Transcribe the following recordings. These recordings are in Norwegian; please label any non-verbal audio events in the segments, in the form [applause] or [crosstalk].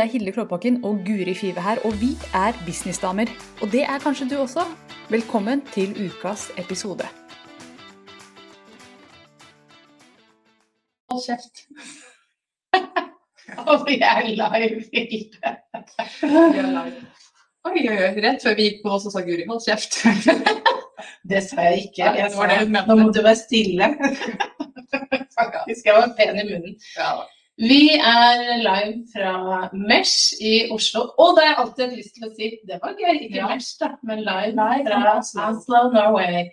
Det er Hilde Klåbakken og Guri Five her, og vi er businessdamer. Og det er kanskje du også. Velkommen til ukas episode. Hold kjeft. [laughs] Og vi er live, Hilde. Oi, oi, oi. Rett før vi gikk på, så sa Guri 'hold kjeft'. [laughs] Det sa jeg ikke. Jeg sa nå må du være stille. [laughs] Faktisk, jeg var pen i munnen. Ja. Vi er live fra Mesh i Oslo. Og det har jeg alltid lyst til å si. Det var gøy. Ikke Ja. Mesh, da, men live, Live fra Oslo. Oslo, Norway.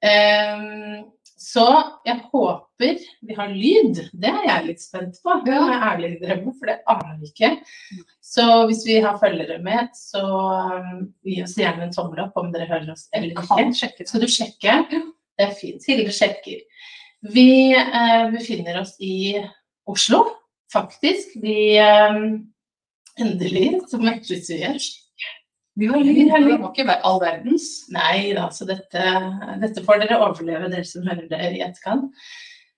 Um, så jeg håper vi har lyd. Det er jeg litt spent på. Det må jeg ærlig innrømme, for det aner vi ikke. Så hvis vi har følgere med, så um, gi oss gjerne en tommel opp om dere hører oss eller ikke. Skal du sjekke? Det er fint. Hilde sjekker. Vi eh, befinner oss i Oslo, faktisk. Vi eh, Endelig så møttes vi igjen. Vi var litt heldige. Det var ikke all verdens. Nei da, så dette, dette får dere overleve, dere som hører det i etterkant.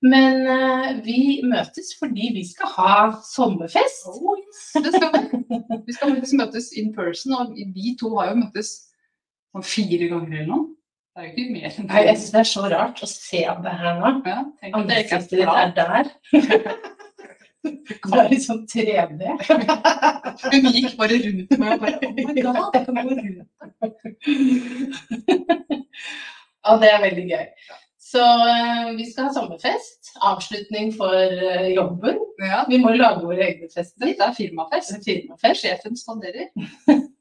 Men eh, vi møtes fordi vi skal ha sommerfest. Det skal vi. Vi skal møtes in person, og vi to har jo møttes sånn fire ganger eller noe. Det er jo ikke mer enn Nei, jeg synes det er så rart å se det her nå. Ja, det Ansiktet ditt er der. [laughs] [laughs] Det er litt sånn 3D. Hun gikk bare rundt meg og bare Oh my god, jeg kan gå rundt Ja, det er veldig gøy. Så eh, vi skal ha sommerfest. Avslutning for eh, jobben. Ja, Vi må lage våre egne fester. Det er firmafest. Firmafest. Sjefen spanderer. [laughs]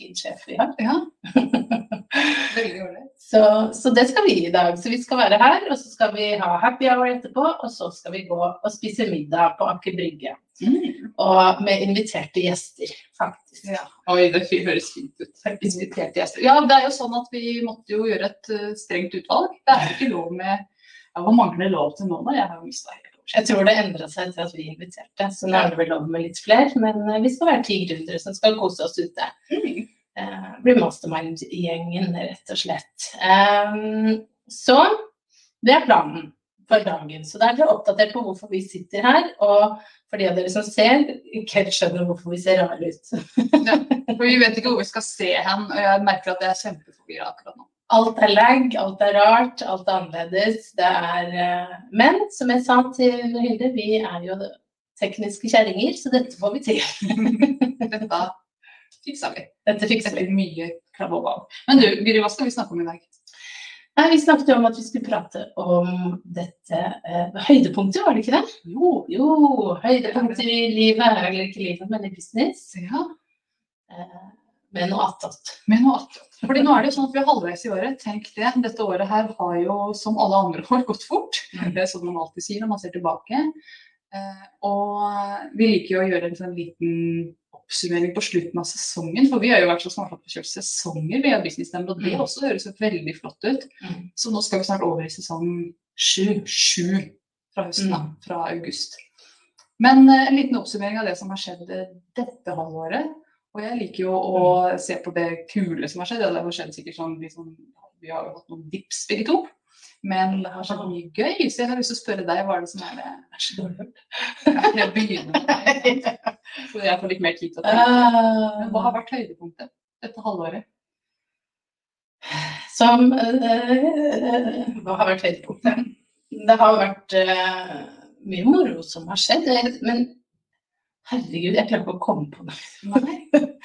Fin sjef vi har. Ja. [laughs] Veldig ålreit. Så, så det skal vi i dag. Så vi skal være her, og så skal vi ha happy hour etterpå. Og så skal vi gå og spise middag på Aker Brygge. Mm. Og med inviterte gjester, faktisk. Ja. Oi, det høres fint ut. Inviterte gjester. Ja, det er jo sånn at vi måtte jo gjøre et eh, strengt utvalg. Det er jo ikke lov med ja, Hva mangler lov til nå, da? Jeg har jo mista helt. Jeg tror det endra seg etter at vi inviterte, så nå er det vel lov med litt flere. Men eh, vi skal være ti gründere som skal kose oss ute. Mm. Eh, bli mastermind-gjengen, rett og slett. Ehm, så det er planen for dagen. Så da er dere oppdatert på hvorfor vi sitter her. Og for de av dere som ser, ikke helt skjønner hvorfor vi ser rare ut. Ja, for vi vet ikke hvor vi skal se hen, og jeg merker at jeg er kjempeforvirra akkurat nå. Alt er lag, alt er rart, alt er annerledes. Det er eh, Men som jeg sa til Hilde, vi er jo tekniske kjerringer, så dette får vi til. [laughs] Dette fiksa vi. Dette fikser vi. Mye mye om. Men du, Guri, hva skal vi snakke om i dag? Nei, vi snakket jo om at vi skulle prate om dette eh, høydepunktet, var det ikke det? Jo, jo, høydepunkter i livet, eller ikke livet, men i business. Ja, Eh, med noe attåt. med noe attåt. Fordi nå er det jo sånn at vi er halvveis i året. Tenk det. Dette året her har jo, som alle andre år, gått fort. Det er sånn man alltid sier når man ser tilbake. Eh, og vi liker jo å gjøre en sånn liten oppsummering på slutten av sesongen. For vi har jo vært så smarte på å kjøre sesonger via Businessnemnd, og det Mm. også høres jo veldig flott ut. Mm. Så nå skal vi snart over i sesong sju. Sju fra høsten, da. Mm. Fra august. Men eh, en liten oppsummering av det som har skjedd eh, dette halvåret. Og jeg liker jo å se på det kule som har skjedd. og Det har skjedd sikkert sånn, sånn Vi har jo hatt noen dips begge to. Men det har skjedd mye gøy, så jeg har lyst til å spørre deg hva er det som er det er så dårlig. [laughs] Jeg begynner med deg, så jeg får litt mer tid til å tenke. Men hva har vært høydepunktet dette halvåret? Som øh, Hva har vært høydepunktet? Det har vært øh, mye moro som har skjedd, men herregud, jeg klarer ikke å komme på noe. Nei,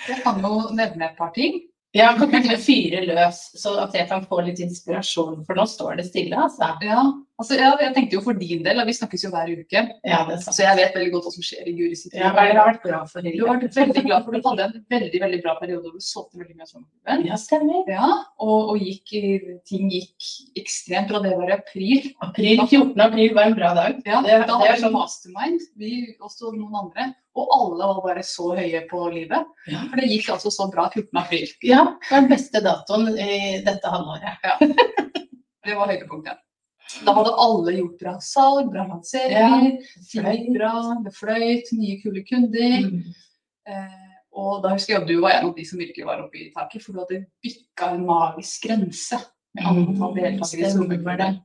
jeg kan jo nevne et par ting. Jeg kan ikke fyre løs, så at jeg kan få litt inspirasjon, for nå står det stille, altså. Ja, altså, ja, jeg tenkte jo for din del, vi snakkes jo hver uke, Ja, så jeg vet veldig godt hva som skjer i Guri sitt Ja, det har vært glad for, Du har vært veldig glad, for du hadde en veldig veldig bra periode hvor du solgte veldig mye av sommerklubben. Ja, stemmer. Ja, og, og gikk, ting gikk ekstremt bra. Det var i april. April, 14. april var en bra dag. Ja, Det- da var det sånn- mastermind, vi også noen andre. Og alle var bare så høye på livet. Ja. For det gikk altså så bra 14. april. Ja, det var den beste datoen i dette halvåret. [laughs] Det var høydepunktet. Da hadde alle gjort bra salg, bra lanseringer, ja, bra, det fløyt, nye kule kunder. Mm. Eh, og da husker jeg at du var en av de som virkelig var oppe i taket, for du hadde bikka en magisk grense med antall deltakere i det. sommerklubben.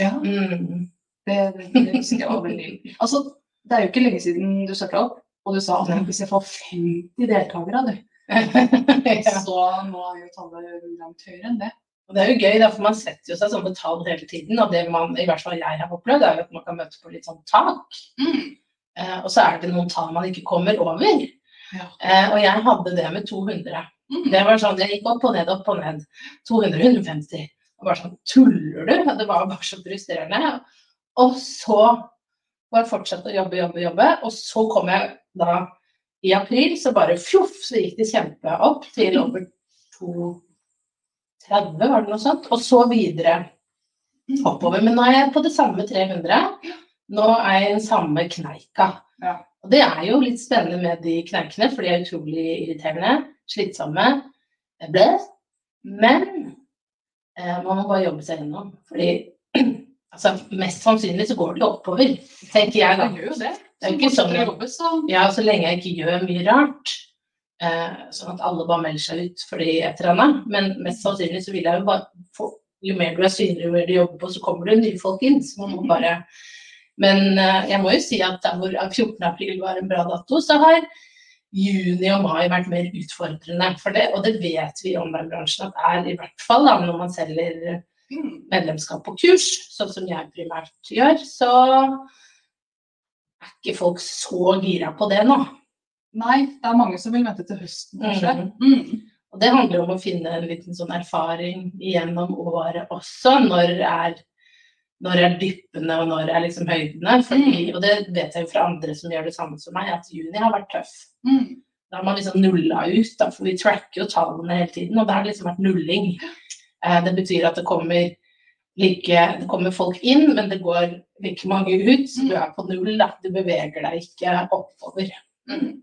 Ja, Mm. det, det husker jeg var veldig Altså, det er jo ikke lenge siden du starta opp, Og du sa at hvis jeg får 50 deltakere, du, [laughs] så nå er jo tallet langt høyere enn det. Og det er jo gøy, da, for man setter jo seg sånne tall hele tiden. Og det man, i hvert fall jeg har opplevd, er jo at man kan møte på litt sånn tak. Eh, og så er det noen tall man ikke kommer over. Ja. Eh, og jeg hadde det med 200. Mm. Det var sånn, Jeg gikk opp og ned, opp og ned. 200, 150. Og bare sånn Tuller du? Det var bare så frustrerende. Og så bare fortsette å jobbe, jobbe, jobbe. Og så kom jeg da i april, så bare fjoff, så gikk det kjempe opp til over 230, var det noe sånt. Og så videre oppover. Men nå er jeg på det samme 300. Nå er jeg i den samme kneika. Ja. Og det er jo litt spennende med de kneikene, for de er utrolig irriterende, slitsomme. Ble. Men eh, man må bare jobbe seg gjennom. Fordi [clears throat] altså, mest sannsynlig så går det jo oppover, tenker jeg da. Det gjør jo det. Det er jo ikke sånn jobbe, så Ja, så lenge jeg ikke gjør mye rart. Eh, sånn at alle bare melder seg ut fordi et eller annet. Men mest sannsynlig så vil jeg jo bare få Jo mer du er synlig, jo mer du jobber på, så kommer det nye folk inn. Så man må bare Men eh, jeg må jo si at der hvor 14. april var en bra dato, så har juni og mai vært mer utfordrende. For det, og det vet vi i online-bransjen at er i hvert fall da, når man selger mm. medlemskap på kurs, sånn som jeg primært gjør, så er ikke folk så gira på det nå. Nei, det er mange som vil vente til høsten, kanskje. Mhm. Mm. Og det handler om å finne en liten sånn erfaring gjennom året også. Når er, når er dyppene, og når er liksom høydene. Fordi, og det vet jeg jo fra andre som gjør det samme som meg, at juni har vært tøff. Mm. Da har man liksom nulla ut, da, for vi tracker jo tallene hele tiden, og det har liksom vært nulling. Eh, det betyr at det kommer like Det kommer folk inn, men det går like mange ut, så du er på null, da. Du beveger deg ikke oppover. Mm.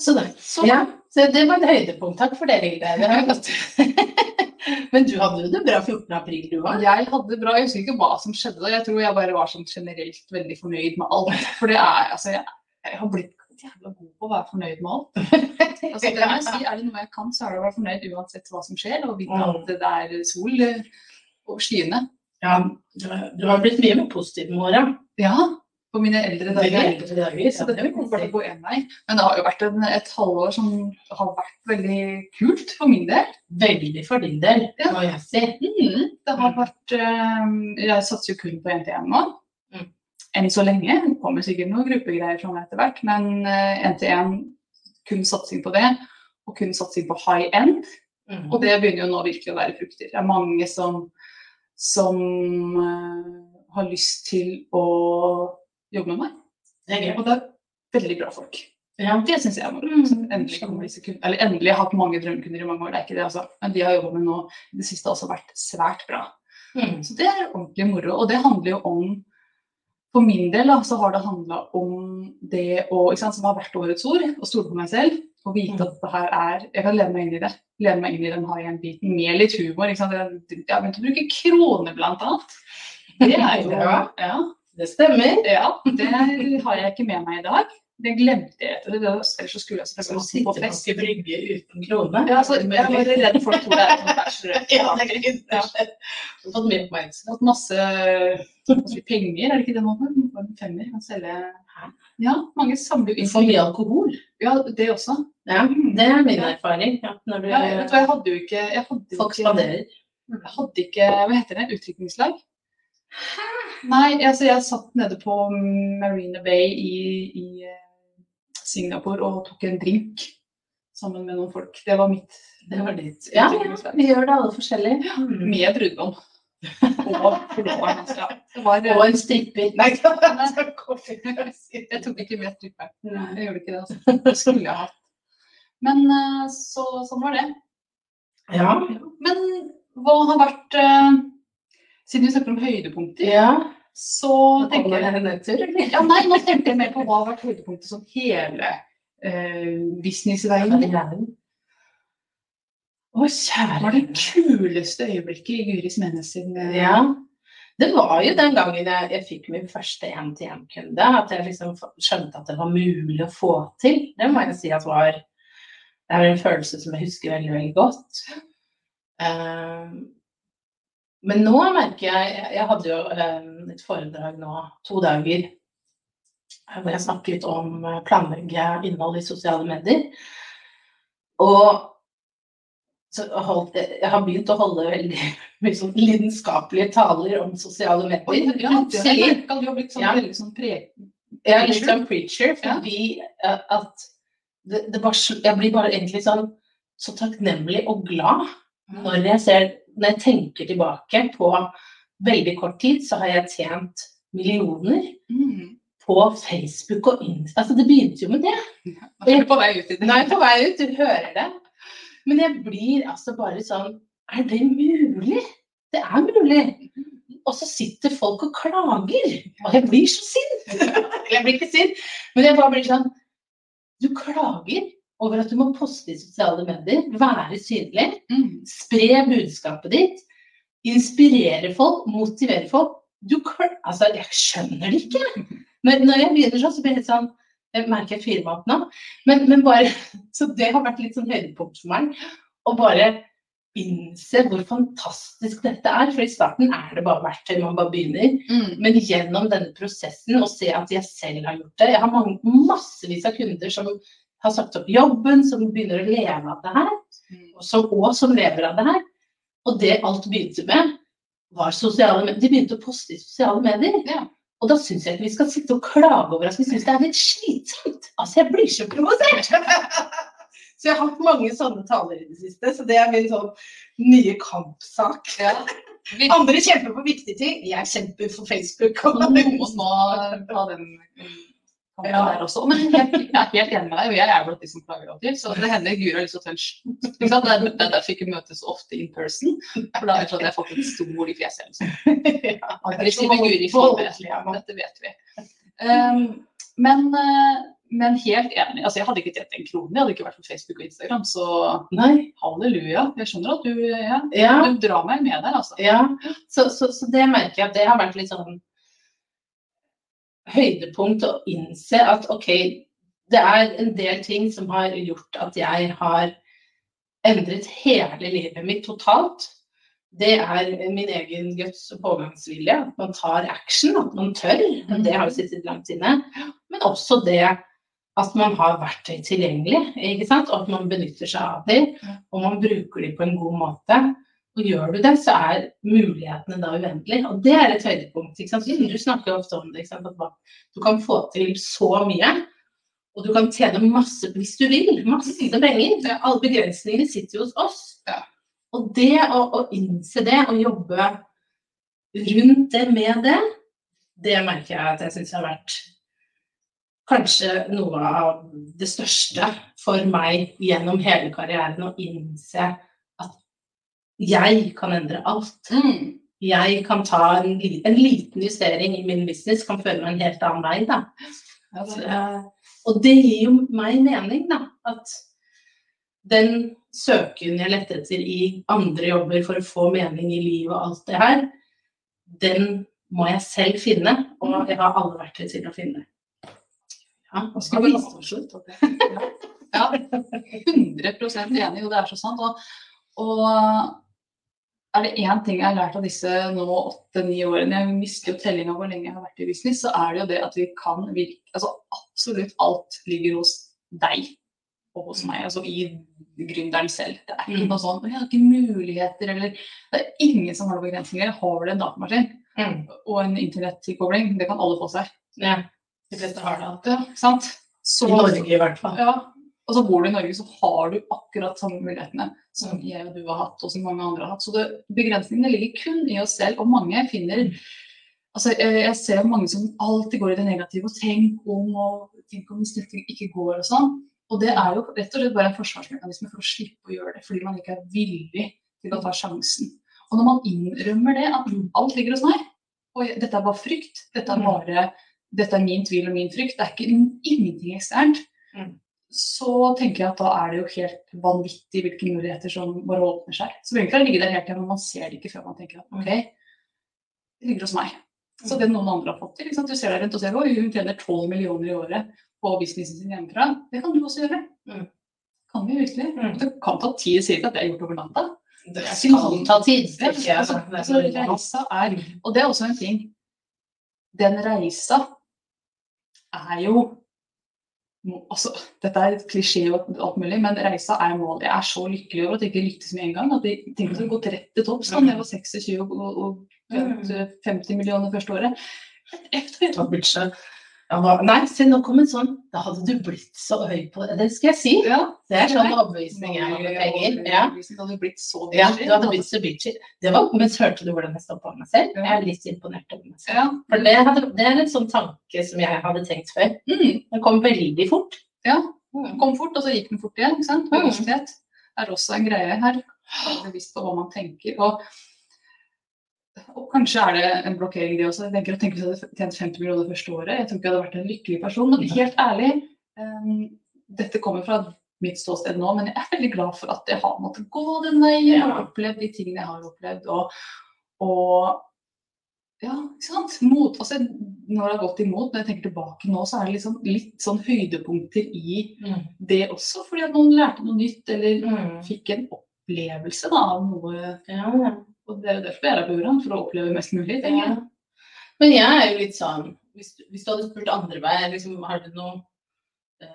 Så det. Så, Ja, så det var et høydepunkt. Takk for det, Hilde. Det. [laughs] Men du hadde jo det bra 14. april, du òg. Jeg hadde bra, jeg husker ikke hva som skjedde. Jeg tror jeg bare var sånn generelt veldig fornøyd med alt. For det er, altså, jeg, jeg har blitt jævla god på å være fornøyd med alt. [laughs] Altså, det må jeg si, er det noe jeg kan, så er det å være fornøyd uansett hva som skjer, og vite at det er sol og skyene. Ja, du har blitt mye mer positiv med åra. Ja, på mine eldre dager. Så det vil kommer bare til å gå én vei. Men det har jo vært en, et halvår som har vært veldig kult for min del. Veldig for din del, Ja. må jeg si. Mm, det har vært eh, Jeg satser jo kun på NTN nå. Mm. Enn så lenge. Det kommer sikkert noen gruppegreier fra meg etter hvert, men eh, NTN kun satsing på det. Og kun satsing på high end. Mm. Og det begynner jo nå virkelig å være frukter. Det er mange som, som eh, har lyst til å jobbe med meg. Og det er veldig bra folk. Ja. Det syns jeg er moro. Mm. Endelig endelig har hatt mange drømmekunder i mange år, det er ikke det, altså. Men de har jobba med nå i det siste har også vært svært bra. Mm. Så det er ordentlig moro. Og det handler jo om For min del da, så har det handla om det å, sant, som har vært årets ord, å stole på meg selv. Og vite Mm. at det her er Jeg kan leve meg inn i det. Leve meg inn i den high end-biten med litt humor. Jeg har begynt å bruke kroner, blant annet. Det er jo Ja. Det stemmer. Ja, det har jeg ikke med meg i dag. Det glemte jeg. etter det. Ellers så skulle jeg selvfølgelig du hatt sitte på på fest. brygge uten krone? Ja, altså, jeg var redd folk tror det er sånn [laughs] bachelor. Ja, det Ja. Har fått mye oppmerksomhet. Fått masse, masse penger, er det ikke det man får? Man får en femmer, kan selge Ja, mange samler jo For mye alkohol. Ja, det også. Ja, det er min erfaring. Ja, når du, Ja, vet du jeg hadde jo ikke Jeg hadde folk spanderer. jeg hadde ikke Hva heter det? Utdrikningslag? Nei, altså jeg satt nede på Marina Bay i, i eh, Singapore og tok en drink sammen med noen folk. Det var mitt Det var ditt. Ja, ja, vi gjør det alle forskjellig. Mm. Med brudgom. Og. Altså, ja. Var, Og en stripper. Nei, jeg tok ikke med stripperen. Jeg gjorde ikke det. Altså. Det skulle jeg hatt. Men eh, så, sånn var det. Ja. Men hva har vært eh, Siden vi snakker om høydepunkter, ja. så tenker jeg en nedtur, ja, Nei, nå tenkte jeg mer på hva har vært høydepunktet som hele eh, businessveien. Å, Hva kjære var det kuleste øyeblikket i Guris Menes sin eh, Ja. Det var jo den gangen jeg, jeg fikk min første én-til-én-kunde, at jeg liksom skjønte at det var mulig å få til. Det må jeg si at var Det er en følelse som jeg husker veldig, veldig godt. Eh, men nå merker jeg Jeg, hadde jo eh, et foredrag nå, to dager, hvor jeg snakket om eh, planlegge innhold i sosiale medier. Og så holdt, jeg har begynt å holde veldig [laughs] mye sånn lidenskapelige taler om sosiale Oi, medier. ja, det har har blitt sånn Ja. veldig sånn pre... jeg er litt sånn preacher, fordi ja. at det, det bare, jeg blir bare egentlig sånn så takknemlig og glad når jeg ser Når jeg tenker tilbake på veldig kort tid, så har jeg tjent millioner Mm. på Facebook og Insta. Altså, det begynte jo med det. Nå er du på vei ut i det. Nå er jeg på vei ut, du hører det. Men jeg blir altså bare sånn Er det mulig? Det er mulig. Og så sitter folk og klager. Og jeg blir så sint. Eller [laughs] jeg blir ikke sint, men jeg bare blir sånn Du klager over at du må poste i sosiale medier, være synlig, Mm. spre budskapet ditt, inspirere folk, motivere folk. Du altså, jeg skjønner det ikke. Når, når jeg begynner sånn, så blir det sånn Jeg merker jeg fyrer meg opp nå. Men, men bare [laughs] Så det har vært litt sånn høydepunkt for meg. Å bare innse hvor fantastisk dette er. For i starten er det bare verktøy, man bare begynner. Mm. Men gjennom denne prosessen, å se at jeg selv har gjort det Jeg har mange, massevis av kunder som har sagt opp jobben, som begynner å leve av det her Mm. og som, og som lever av det her. Og det alt begynte med, var sosiale medier. De begynte å poste i sosiale medier. Ja. Og da syns jeg ikke vi skal sitte og klage over at vi syns det er litt slitsomt. Altså, jeg blir så provosert! [laughs] så jeg har hatt mange sånne taler i det siste, så det er min sånn nye kampsak. Ja. [laughs] Vi, Andre kjemper for viktige ting, jeg kjemper for Facebook. Og noen må ta den kampen Ja. der også. Men jeg, jeg er helt enig med deg, og jeg er blant de som klager alltid. Så det hender Guri har lyst til å en sant? Det er er derfor vi ikke møtes ofte in person. For da det sånn jeg fått et stol i fjeset. sånn. Aggressive Guri det. Dette vet vi. Um, men, eh, men helt enig. Altså, jeg hadde ikke tjent en krone. Jeg hadde ikke vært på Facebook og Instagram. Så Nei. halleluja. Jeg skjønner at du, ja, Ja. du drar meg med der, altså. Ja, så, så, så det merker jeg at det har vært litt sånn høydepunkt å innse at ok, det er en del ting som har gjort at jeg har endret hele livet mitt totalt. Det er min egen guts pågangsvilje, at man tar action, at man tør. Det har jo sittet langt inne. Men også det at man har verktøy tilgjengelig, og at man benytter seg av dem, og man bruker dem på en god måte. Og gjør du det, så er mulighetene da uendelige. Og det er et høydepunkt. ikke sant? Du snakker ofte om det. ikke sant? At du kan få til så mye. Og du kan tjene masse hvis du vil. Masse penger. Alle begrensningene sitter jo hos oss. Ja. Og det å, å innse det og jobbe rundt det med det, det merker jeg at jeg syns har vært kanskje noe av det største for meg gjennom hele karrieren. Å innse jeg kan endre alt. Mm. Jeg kan ta en, en liten justering i min business, kan føre meg en helt annen vei. da. Ja, Så, eh, og det gir jo meg mening, da. At den søken jeg lette etter i andre jobber for å få mening i livet og alt det her, den må jeg selv finne. Og jeg har alle verktøy til å finne. Ja, og skal vi Absolutt. at Ja, 100% enig, og det er så sant. Og, og er det én ting jeg har lært av disse nå åtte-ni årene, jeg mister jo tellinga hvor lenge jeg har vært i business, så er det jo det at vi kan virke Altså absolutt alt ligger hos deg og hos meg, altså i gründeren selv. Det er ikke Mm. noe sånn 'Jeg har ikke muligheter', eller Det er ingen som har noen begrensninger. Har du en datamaskin Mm. og en internettilkobling, det kan alle få seg. Ja, de fleste har det. Ja, sant? Så, I Norge i hvert fall. Ja. Og så bor du i Norge, så har du akkurat samme mulighetene som jeg og du har hatt, og som mange andre har hatt. Så det, begrensningene ligger kun i oss selv, og mange finner Altså, jeg, ser mange som alltid går i det negative og tenk om og tenk om hvis dette ikke går og sånn. Og det er jo rett og slett bare en forsvarsmekanisme for å slippe å gjøre det, fordi man ikke er villig til å ta sjansen. Og når man innrømmer det, at alt ligger hos meg, og dette er bare frykt, dette er Mm. bare dette er min tvil og min frykt, det er ikke ingenting eksternt, Mm. Så tenker jeg at da er det jo helt vanvittig hvilke muligheter som bare åpner seg. Så egentlig har det ligget der helt til, men man ser det ikke før man tenker at ok, det ligger hos meg. Så det noen andre har fått til. Du ser deg rundt og ser oi, hun tjener 12 millioner i året på businessen sin hjemmefra. Det kan du også gjøre. Mm. Kan vi virkelig? Mm. Det kan ta tid, jeg sier ikke at det er gjort over natta. Det skal ta tid. Altså, er altså, reisa er Og det er også en ting. Den reisa er jo altså, Dette er et klisjé og alt mulig, men reisa er målet. Jeg er så lykkelig over at jeg ikke lyktes med en gang. At jeg tenkte å gå rett til topps da jeg var 26 og, og, og 50 millioner første året. Det var budsjett. Hva- nei, se nå kom en sånn Da hadde du blitt så høy på det. Det skal jeg si. Ja, Det er sånn overbevisning jeg har med penger. Ja. Det hadde blitt så Ja, du hadde blitt så bitchy. Det var, hørte du hvordan jeg stoppa meg selv? Jeg er litt imponert over meg selv. Ja. For det, hadde, det er en sånn tanke som jeg hadde tenkt før. Mm. Den kom veldig fort. Ja. Den kom fort, og så gikk den fort igjen. ikke sant? Mm. Bevissthet er også en greie her. Bevisst på hva man tenker. Og, og kanskje er det en blokkering, det også. Jeg tenker, tenk hvis jeg hadde tjent 50 millioner første året. Jeg tror ikke jeg hadde vært en lykkelig person. Men helt ærlig, um, dette kommer fra mitt ståsted nå, men jeg er veldig glad for at jeg har måttet gå den veien og opplevd de tingene jeg har opplevd. Og, og ja, ikke sant. Mot, altså, når det har gått imot, når jeg tenker tilbake nå, så er det liksom litt sånn høydepunkter i Mm. det også, fordi at noen lærte noe nytt eller Mm. fikk en opplevelse da, av noe. Ja, ja. Og det er jo derfor jeg er på Uran, for å oppleve mest mulig. tenker Ja. Men jeg er jo litt sånn Hvis, hvis du hadde spurt andre veier, liksom, har du noe eh,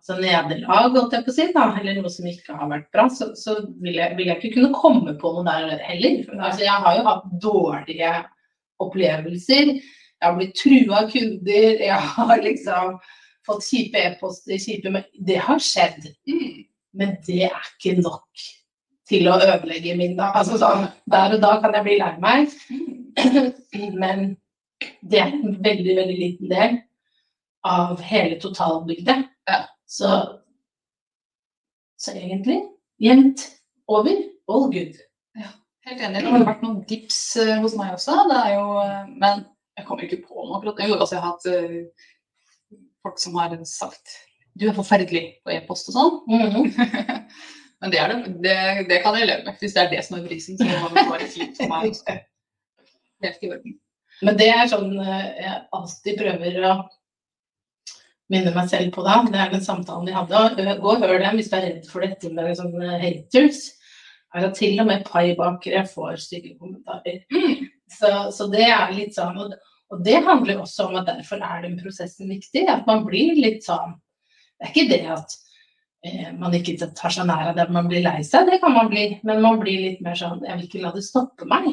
altså nederlag, holdt jeg på å si, da, eller noe som ikke har vært bra, så, så vil, jeg, vil jeg ikke kunne komme på noe der heller. Altså, jeg har jo hatt dårlige opplevelser. Jeg har blitt trua av kunder. Jeg har liksom fått kjipe e-poster, kjipe Det har skjedd. Mm. Men det er ikke nok til å ødelegge min dag. Altså sånn, der og da kan jeg bli lei meg. [clears throat] Men det er en veldig, veldig liten del av hele totalbildet. Ja. Så, så egentlig jevnt over, all good. Helt enig. Det har vært noen tips eh, hos meg også. Det er jo, eh, men jeg kommer ikke på noe akkurat. Jo, altså, jeg har hatt eh, folk som har sagt du er forferdelig på e-post og sånn. [laughs] Men det, er det, det, det kan jeg leve med. Hvis det er det som er prisen, så må det være fint for meg. også. Helt i orden. Men det er sånn eh, jeg alltid prøver å minne meg selv på da. Det er den samtalen vi hadde. Eh, Gå og hør dem hvis du er redd for dette med sånne haters. Altså, til og med paibakere får stygge kommentarer. Mm. Så, så det er litt sånn og, og det handler også om at derfor er den prosessen viktig. At man blir litt sånn Det er ikke det at man ikke tar seg nær av det, man blir lei seg. Det kan man bli. Men man blir litt mer sånn Jeg vil ikke la det stoppe meg.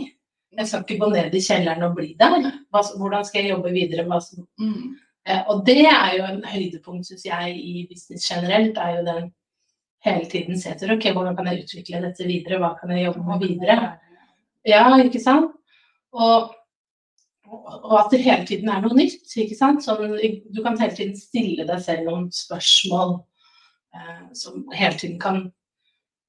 Jeg skal ikke gå ned i kjelleren og bli der. Hvordan skal jeg jobbe videre? Mm. eh, og det er jo en høydepunkt, syns jeg, i business generelt. er jo den hele tiden se etter ok, hvordan kan jeg utvikle dette videre, hva kan jeg jobbe med videre. Ja, ikke sant? Og, og at det hele tiden er noe nytt. ikke sant? Så du kan hele tiden stille deg selv noen spørsmål eh, som hele tiden kan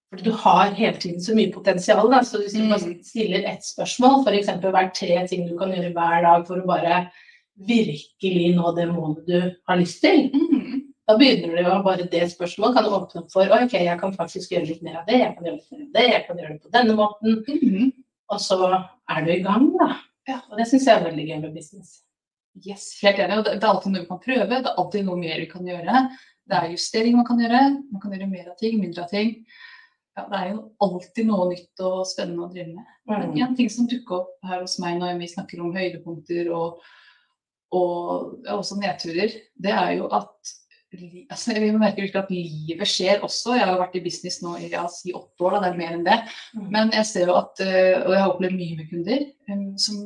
fordi du har hele tiden så mye potensial. Da. Så hvis du Mm. bare stiller ett spørsmål, f.eks. hver tre ting du kan gjøre hver dag for å bare virkelig nå det målet du har lyst til, Mm. da begynner det jo bare det spørsmålet kan du åpne opp for ok, jeg kan faktisk gjøre litt mer av det, jeg kan gjøre litt mer av det, jeg kan gjøre det på denne måten. Mm. Og så er du i gang, da. Ja. Og det syns jeg er veldig gøy med business. Yes, helt enig. Det er alltid noe vi kan prøve. Det er alltid noe mer vi kan gjøre. Det er justering man kan gjøre. Man kan gjøre mer av ting, mindre av ting. Ja, det er jo alltid noe nytt og spennende å drive med. Men én en ting som dukker opp her hos meg når vi snakker om høydepunkter og, og også nedturer, det er jo at altså, Vi merker virkelig at livet skjer også. Jeg har vært i business nå i ja, si åtte år, da, det er mer enn det. Mm. Men jeg ser jo at, eh, og jeg har opplevd mye med kunder, em, som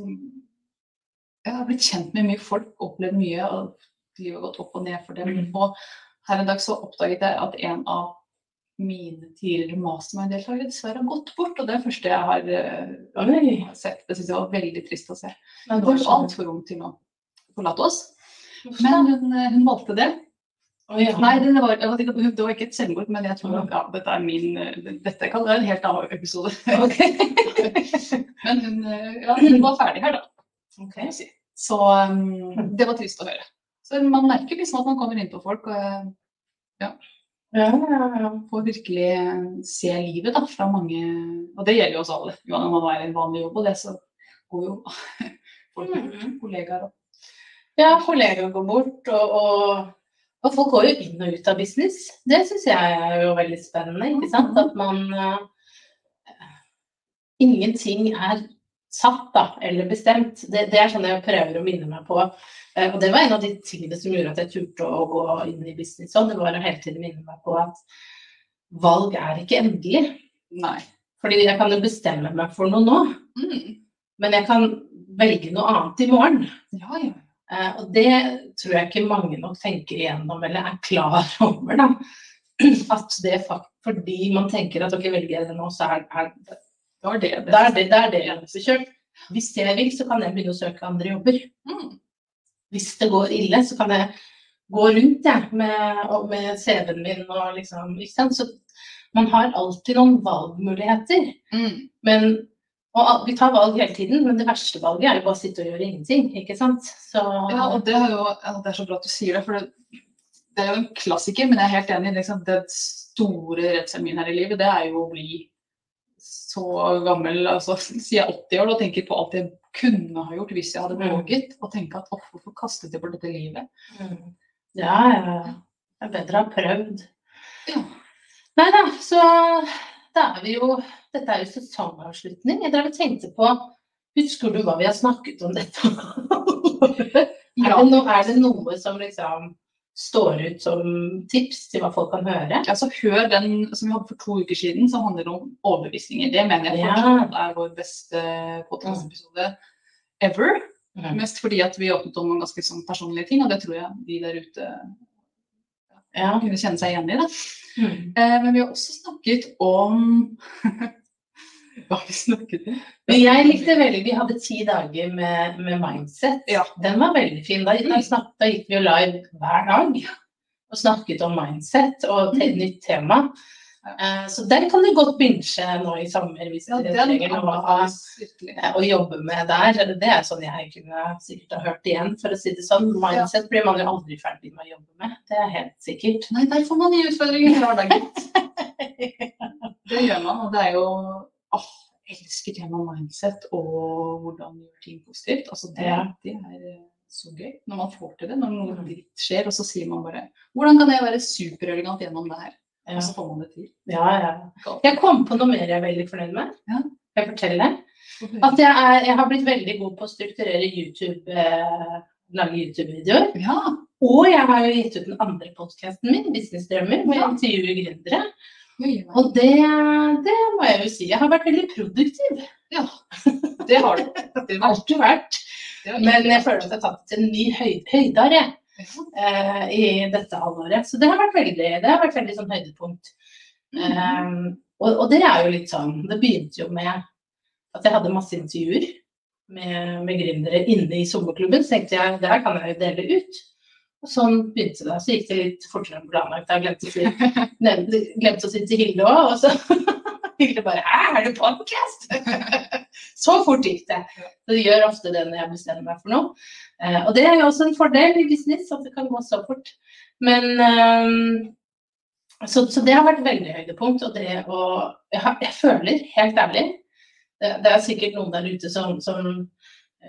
Jeg har blitt kjent med mye folk, opplevd mye, og livet har gått opp og ned for dem. Mm. Og her en dag så oppdaget jeg at en av mine tidligere mastermind-deltakere dessverre har gått bort. Og det er det første jeg har øh, sett. Det syns jeg var veldig trist å se. Men Hun var altfor ung til å forlate oss. Men hun, eh, hun valgte det. Ja. Nei, det var, det var ikke et selvmord, men jeg tror ja, dette er min eh, Dette kan være en helt annen episode. Okay. [laughs] Men hun, ja, hun var ferdig her, da. Ok. kan jeg si. Så um, det var trist å høre. Så man merker liksom at man kommer inn på folk og ja. Ja, ja, ja. får virkelig eh, se livet da, fra mange Og det gjelder jo oss alle. Jo, når man er i en vanlig jobb og det, så går jo [laughs] folk mm. Kollegaer og ja kollegaer går bort, og, og, og folk går jo inn og ut av business. Det syns jeg er jo veldig spennende. ikke sant? At man eh, Ingenting er satt da, eller bestemt. Det, det er sånn jeg prøver å minne meg på. Eh, Og det var en av de tingene som gjorde at jeg turte å gå inn i business òg. Det var å hele tiden minne meg på at valg er ikke endelig. Nei. Fordi jeg kan jo bestemme meg for noe nå, Mm. men jeg kan velge noe annet i morgen. Ja, ja. Eh, Og det tror jeg ikke mange nok tenker igjennom eller er klar [laughs] over. da. At det fakt fordi man tenker at ok, velger jeg det nå, så er, er Det var det. det er det, det er det eneste kjørt. Hvis jeg vil, så kan jeg begynne å søke andre jobber. Mm. Hvis det går ille, så kan jeg gå rundt jeg, med, med CV-en min og liksom ikke sant? Så man har alltid noen valgmuligheter. Mm. Men og vi tar valg hele tiden, men det verste valget er jo bare å sitte og gjøre ingenting, ikke sant. Så Ja, og det er jo det er så bra at du sier det, for det, det er jo en klassiker, men jeg er helt enig. Liksom, det store redselen min her i livet, det er jo å bli så gammel, altså [laughs] sier jeg 80 år, og tenker på alt jeg kunne ha gjort hvis jeg hadde Mm. våget, og tenke at «Åh, hvorfor kastet jeg bort dette livet? Mm. Ja. Det er bedre å ha prøvd. Ja. Nei da, så da er vi jo Dette er jo sesongavslutning. Jeg drev og tenkte på Husker du hva vi har snakket om dette? [laughs] Ja. nå er det noe som liksom står ut som tips til hva folk kan høre? Altså, hør den som vi hadde for to uker siden, som handler om overbevisninger. Det mener jeg Ja. fortsatt er vår beste podkastepisode ever. Mm. Mest fordi at vi åpnet om noen ganske sånn personlige ting, og det tror jeg de der ute Ja. kunne kjenne seg igjen i. Mm. Eh, men vi har også snakket om [laughs] [laughs] Men jeg likte veldig Vi hadde ti dager med, med mindset. Ja. Den var veldig fin. Da, da, snakket, da gikk vi jo live hver dag og snakket om mindset og et Mm. nytt tema. Eh, så den kan du godt binche nå i sommer hvis Ja, dere trenger noe å, eh, å jobbe med der. Det er sånn jeg kunne sikkert ha hørt igjen, for å si det sånn. Mindset blir man jo aldri ferdig med å jobbe med. Det er helt sikkert. Nei, der får man nye utfordringer hver dag. gitt. [laughs] Det gjør man, og det er jo Jeg elsker temaet mindset og hvordan gjøre ting positivt. Altså, det, det er eh, så gøy når man får til det. Når noe dritt skjer, og så sier man bare Hvordan kan jeg være superelegant gjennom det her? Ja. Og så får man det til. Ja, ja. Jeg kom på noe mer jeg er veldig fornøyd med. Ja. Jeg forteller At jeg, er, jeg har blitt veldig god på å strukturere YouTube, eh, lage YouTube-videoer. Ja. Og jeg har jo gitt ut den andre podkasten min, Businessdrømmer, hvor jeg intervjuer gründere. Og det, det må jeg jo si. Jeg har vært veldig produktiv. ja. Det har du. Det har Alltid vært. Men jeg føler at jeg har tatt det til en ny høy, høydare uh, i dette halvåret. Så det har vært veldig, det har vært veldig sånn høydepunkt. Um, og, og det er jo litt sånn Det begynte jo med at jeg hadde masse intervjuer med, med gründere inne i sommerklubben. Så tenkte jeg det her kan jeg jo dele ut. Og sånn begynte det. Så gikk det litt fortere enn planlagt. Jeg glemte å si, nevnte, glemte å si til Hilde òg. Og så [laughs] Hilde bare Hæ, er det podkast? [laughs] så fort gikk det. Så det gjør ofte det når jeg bestemmer meg for noe. Eh, og det er jo også en fordel i business, at det kan gå så fort. Men ehm, så, så det har vært veldig høydepunkt. Og det å Jeg, jeg føler, helt ærlig det er sikkert noen der ute som, som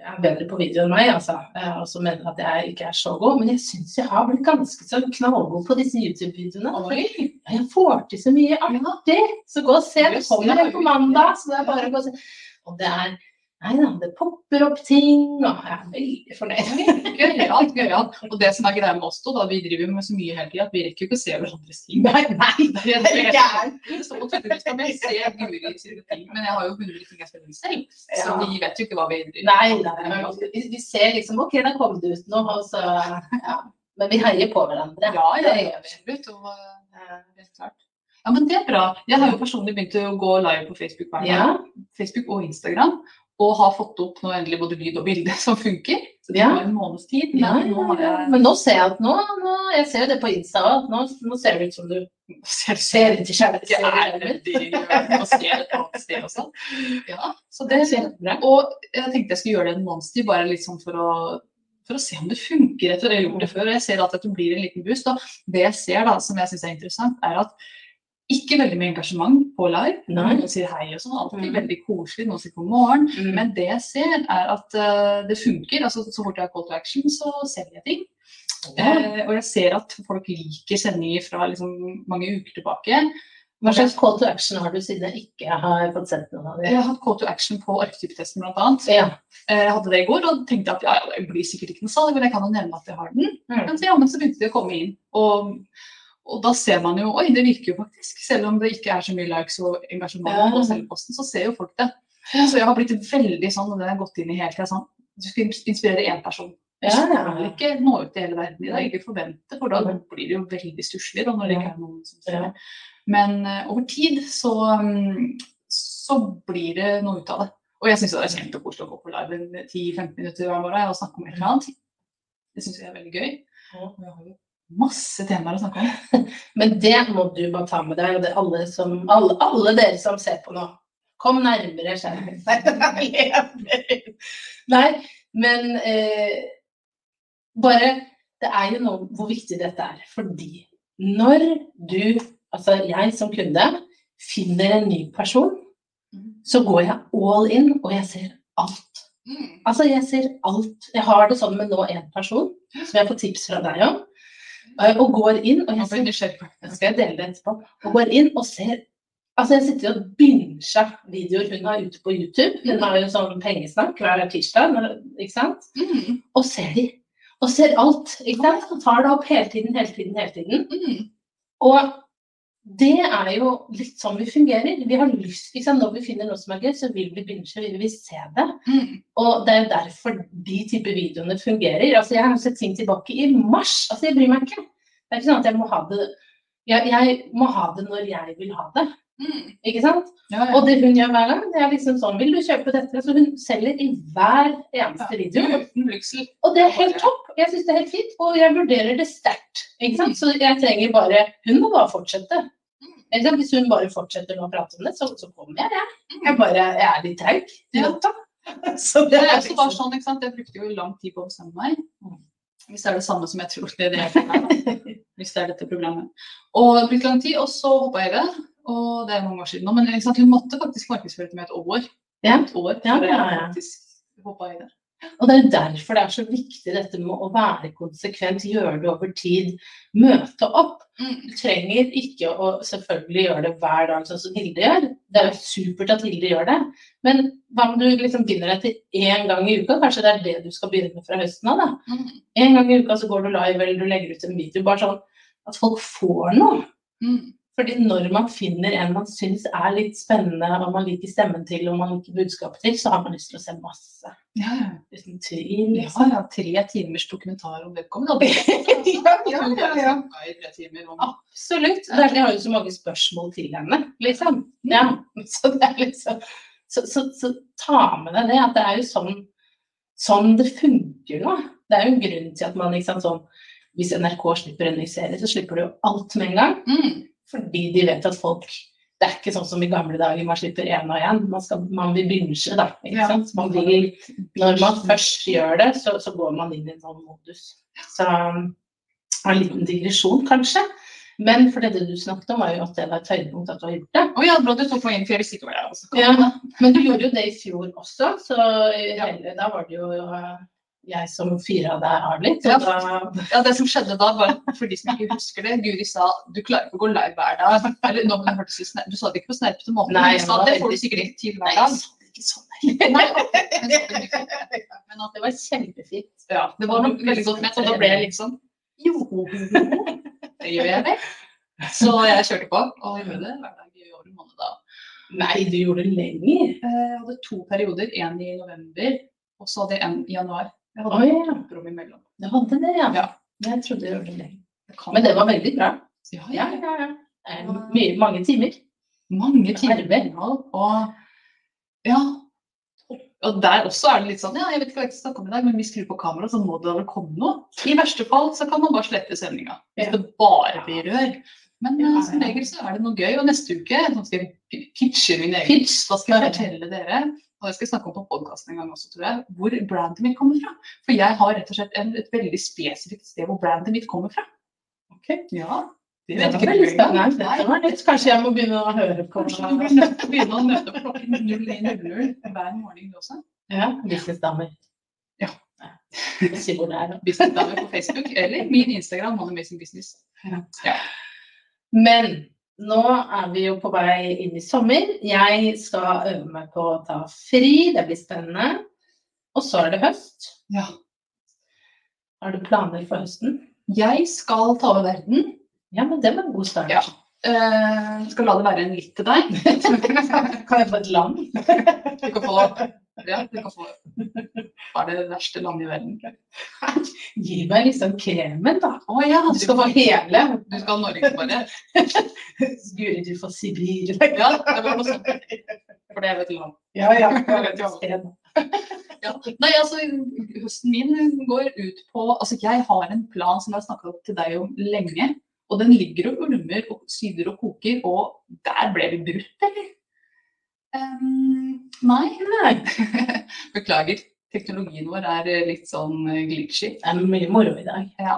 er bedre på video enn meg, altså, og som mener at jeg ikke er så god. Men jeg syns jeg har blitt ganske så knallgod på disse YouTube-videoene. Jeg får til så mye artig! Så gå og se. Det kommer er på mandag. Så det er bare å gå og se. Og det er Nei da, det popper opp ting, og jeg er veldig fornøyd. [laughs] Gøyalt, gøyalt. Og det som er greia med oss to, da vi driver med så mye hele tida, at vi rekker ikke å se hverandres ting. Nei, nei, Det er gærent. [laughs] Så Twitter kan vi se Guri sine ting, men jeg har jo 100 ting jeg spiller selv, så vi vet jo ikke hva vi driver med. nei, nei, vi, vi ser liksom OK, da kom det ut noe, og så ja. Men vi heier på hverandre. Ja, ja, det ja, absolutt. Og, eh, helt klart. Ja, men det er bra. Jeg har jo personlig begynt å gå live på Facebook hver dag. Ja, Facebook og Instagram. Og har fått opp nå endelig både lyd og bilde [laughs] som funker. Så det Ja. går en måneds tid. Men nå ja, ja. Men nå ser jeg at nå, nå Jeg ser jo det på Insta òg. Nå, nå ser det ut som du ser ser ikke kjærlighet. Jeg ser et annet sted også. Ja, så Det. Og jeg tenkte jeg skulle gjøre det en måneds tid, bare litt sånn for å, for å se om det funker etter det jeg har gjort det før. Og jeg ser at det blir en liten boost. Og det jeg ser da, som jeg syns er interessant, er at ikke veldig mye engasjement på live. Nei. Noen sier hei og sånn, alltid Mm. veldig koselig. Noen sier god morgen. Mm. Men det jeg ser, er at uh, det funker. altså Så fort jeg har call to action, så selger jeg ting. Ja. Uh, og jeg ser at folk liker sendinger fra liksom mange uker tilbake. Hva slags call to action har du siden jeg ikke har fått sendt noen av Jeg har hatt call to action på arketypetesten bl.a. Ja. Jeg hadde det i går og tenkte at ja, ja, det blir sikkert ikke noe salg, men jeg kan jo nevne at jeg har den. Mm. Men så, ja, men så begynte det å komme inn. Og, og da ser man jo Oi, det virker jo faktisk. Selv om det ikke er så mye likes og engasjement Ja. på selveposten, så ser jo folk det. Så jeg har blitt veldig sånn, og det har gått inn i hele tida, sånn Du skal inspirere én person. Jeg Ja, skal ikke nå ut til hele verden i dag, ikke forvente, for da blir det jo veldig stusslig når det ikke er noen som ser det. Men eh, over tid så, mm, så blir det noe ut av det. Og jeg syns det er kjempekoselig å gå på live en 10-15 minutter hver morgen og snakke om et eller annet. Det syns jeg er veldig gøy. Ja. Og jeg har jo masse temaer å snakke om. [laughs] Men det må du bare ta med deg, og det er alle, som, alle, alle dere som ser på nå. Kom nærmere skjermen. [laughs] Nei, men eh, bare Det er jo noe hvor viktig dette er. Fordi når du, altså jeg som kunde, finner en ny person, så går jeg all in, og jeg ser alt. Altså, jeg ser alt. Jeg har det sånn med nå én person, som jeg får tips fra deg om. Og går inn, og Jeg jeg ser skal dele det etterpå. Og går inn og ser Altså, jeg sitter og binger videoer hun har ute på YouTube. Hun har jo sånn pengesnakk hver tirsdag, ikke sant? Mm, Og ser de. Og ser alt. ikke sant? Og tar det opp hele tiden, hele tiden, hele tiden. mm. Og det er jo litt sånn vi fungerer. Vi har lyst, liksom. Når vi finner noe som er gøy, så vil vi binge, vi vil se det. Mm. Og det er jo derfor de type videoene fungerer. Altså, jeg har sett ting tilbake i mars. Altså, jeg bryr meg ikke. Det er ikke sånn at jeg må ha det jeg, jeg må ha det når jeg vil ha det. Mm. Ikke sant? Ja, ja. Og det hun gjør hver gang, det er liksom sånn Vil du kjøpe dette? Så hun selger i hver eneste video. Blygsel. Og det er helt topp. Jeg syns det er helt fint, og jeg vurderer det sterkt. Ikke sant? Så jeg trenger bare Hun må bare fortsette. Ikke? Hvis hun bare fortsetter å prate om det, så, så kommer jeg, jeg. Jeg bare jeg er litt. Ja. [laughs] Så det er også liksom bare sånn, ikke sant? Jeg brukte jo lang tid på å bestemme meg. Hvis det er det samme som jeg tror det er det er. [laughs] Hvis det er dette programmet. Og det brukte lang tid, og så hoppa jeg i det. Og det er mange år siden nå, men sant? hun måtte faktisk markedsføre det med et år. Ja. Et år Ja, ja, ja. i det. Og det er derfor det er så viktig dette med å være konsekvent, gjøre det over tid, møte opp. Mm. Du trenger ikke å selvfølgelig gjøre det hver dag, sånn som Hilde gjør. Det er jo supert at Hilde gjør det. Men hva om du liksom binder deg til én gang i uka? Kanskje det er det du skal begynne med fra høsten av? da. Én En gang i uka så går du live eller du legger ut en video. Bare sånn at folk får noe. Mm. Fordi når man finner en man syns er litt spennende, og man liker stemmen til, og man liker budskapet til, så har man lyst til å se masse. Ja, ja. Uten tvil. Ja, Liksom. ja, tre timers dokumentar om vedkommende. [laughs] Ja, ja, ja, ja. I tre timer. Absolutt. Det er- Jeg har jo så mange spørsmål til henne, liksom. Ja, så det er liksom så, så, så ta med deg det, at det er jo sånn, sånn det funker nå. Det er jo en grunn til at man sant, sånn Hvis NRK slipper en ny serie, så slipper du jo alt med en gang. Mm. Fordi de vet at folk Det er ikke sånn som i gamle dager, man slipper én og én. Man, skal- man vil binge, da. Ikke sant? Man vil, når man først gjør det, så, så går man inn i en sånn modus. Så en liten digresjon, kanskje. Men for det du snakket om, var jo at det var et høydepunkt at du har gjort det. Oh, ja, bra du tok meg inn, for jeg visste ikke hva jeg også Ja, men du gjorde jo det i fjor også, så hele, da var det jo jeg som fyra deg av litt. Ja. Da, Ja, det som skjedde da, var for de som ikke husker det, Guri sa du klarer ikke å gå live hver dag. Eller nå det litt sner- Du sa det ikke på snerpete måte, Nei, men du sa det får du sikkert ikke til hver dag. det sånn. Nei, men det. [laughs] Men at det var kjempefint. Ja, det var noe veldig godt ment, og da ble jeg litt sånn Jo, [laughs] det gjør jeg vel. Så jeg kjørte på og gjorde det hver dag i over en måned da. Nei, du gjorde det lenger. Eh, Jeg hadde to perioder, en i november, og så hadde jeg en i januar. Jeg hadde oh, ja, et rom imellom. du hadde det, ja. Ja. Jeg trodde det. Det Men det var veldig bra. Ja, Ja, ja. ja. Er Mye, mange timer. Mange timer Arbeid. Og ja. Og der også er det litt sånn Ja, jeg vet ikke hva jeg skal snakke om i dag, men vi skrur på kameraet, så må det vel komme noe. I verste fall så kan man bare slette sendinga. Hvis det bare blir rør. Men Ja, eh, ja. som regel så er det noe gøy. Og neste uke så skal jeg pitche min egen Pitch. Da skal jeg fortelle dere, og det skal jeg snakke om på podkasten en gang også, tror jeg, hvor brandet mitt kommer fra. For jeg har rett og slett en, et veldig spesifikt sted hvor brandet mitt kommer fra. Ok. Ja, det vet ikke veldig spennende. Kanskje jeg må begynne å høre på Kanskje du blir nødt til å begynne å møte klokken 01.00 hver morgen du også. ja, businessdamer. Ja. Jeg hvor det er. Businessdamer på Facebook eller min Instagram, Money Amazing Business. Ja. Men nå er vi jo på vei inn i sommer. Jeg skal øve meg på å ta fri, det blir spennende. Og så er det høst. Ja. Har du planer for høsten? Jeg skal ta over verden. Ja, men det var en god start. Ja. Eh, skal la det være en litt til deg. [laughs] Kan jeg få et land? Du kan få, ja, du kan få Hva er det verste landet i verden? [laughs] Gi meg liksom kremen, da. Å ja, Du skal få hele. Du skal ha Norge bare. [laughs] Guri, du får Sibir. Ja, det var noe sånt. For det er jo et land. Ja, ja. Jeg vet jo. Ja. Nei, altså, høsten min går ut på Altså, jeg har en plan som jeg har snakket til deg om lenge. Og den ligger og ulmer og syder og koker, og der ble vi brutt, eller? Um, nei. Nei. [laughs] Beklager. Teknologien vår er eh, litt sånn eh, glitchy. Det er mye moro i dag. Ja.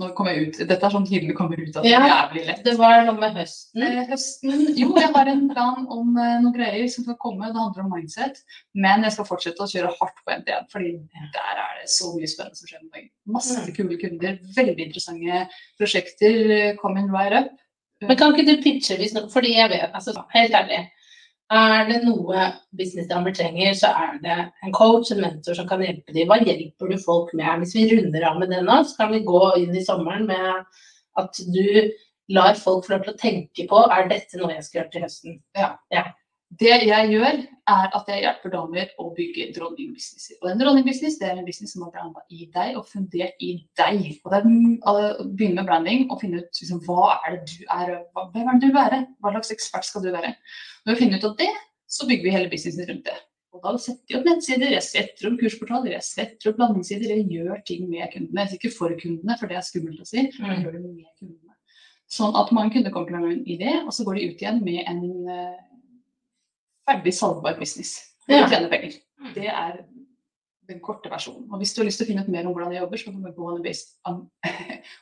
Nå kommer jeg ut. Dette er sånn Hilde kommer ut av det Ja. jævlig lett. Det var noe med høsten. Eh, Høsten Jo, jeg har en plan om eh, noen greier som skal komme. Det handler om mindset. Men jeg skal fortsette å kjøre hardt på NTN, fordi der er det så mye spennende som skjer med meg. Masse Mm. kule kunder, veldig interessante prosjekter Come coming right up. Men kan ikke du pitche hvis noe Fordi jeg vet, altså helt ærlig. Er det noe businessdamer trenger, så er det en coach, en mentor som kan hjelpe dem. Hva hjelper du folk med? Hvis vi runder av med det nå, så kan vi gå inn i sommeren med at du lar folk få lov til å tenke på er dette noe jeg skal gjøre til høsten. Det jeg gjør, er at jeg hjelper damer å bygge dronningbusinesser. Og en dronningbusiness det er en business som er blanda i deg og fundert i deg. Og det er mm, å begynne med branding og finne ut liksom, hva er det du er, hva, hvem er det du være? Hva slags ekspert skal du være? Når vi finner ut av det, så bygger vi hele businessen rundt det. Og da setter jeg opp nettsider, jeg setter opp kursportaler, jeg setter opp landingssider, jeg gjør ting med kundene. Jeg sier ikke for kundene, for det er skummelt å si, men jeg gjør det med kundene. Sånn at mange kunder kommer til meg med en idé, og så går de ut igjen med en ferdig salgbar business. Ja. å tjene penger. Det er den korte versjonen. Og hvis du har lyst til å finne ut mer om hvordan jeg jobber, så kan du gå på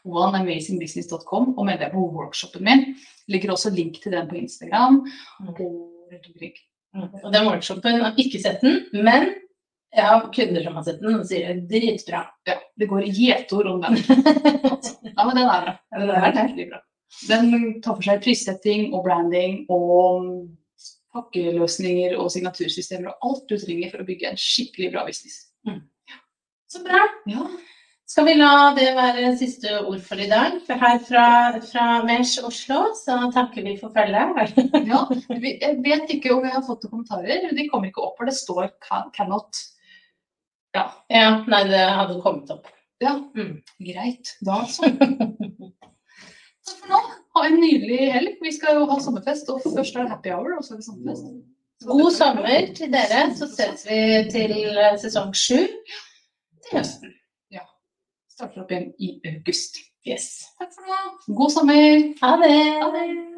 oneamazingbusiness.com [laughs] og melde deg på workshopen min. Ligger også link til den på Instagram. Mm. Og rundt omkring. Og den workshopen, har ikke sett den, men jeg har kunder som har sett den og sier det er dritbra. Ja, det går gjetord om den. [laughs] Ja, men den er bra. Den er veldig bra. Den tar for seg prissetting og branding og pakkeløsninger og signatursystemer og alt du trenger for å bygge en skikkelig bra business. Så bra. Ja. Skal vi la det være siste ord for i dag? For her fra, fra Mesh Oslo så takker vi for følget. [laughs] ja. Jeg vet ikke om jeg har fått noen kommentarer. De kommer ikke opp, for det står can, 'cannot'. Ja. Ja, nei, det hadde kommet opp. ja. Mm. Greit. Da så. [laughs] Takk for nå. Ha en nydelig helg. Vi skal jo ha sommerfest, og først er det happy hour, og så er det sommerfest. God sommer til dere, så ses vi til sesong sju til høsten. Starter opp igjen i august. Yes. Takk for nå. God sommer. Ha det. Ha det.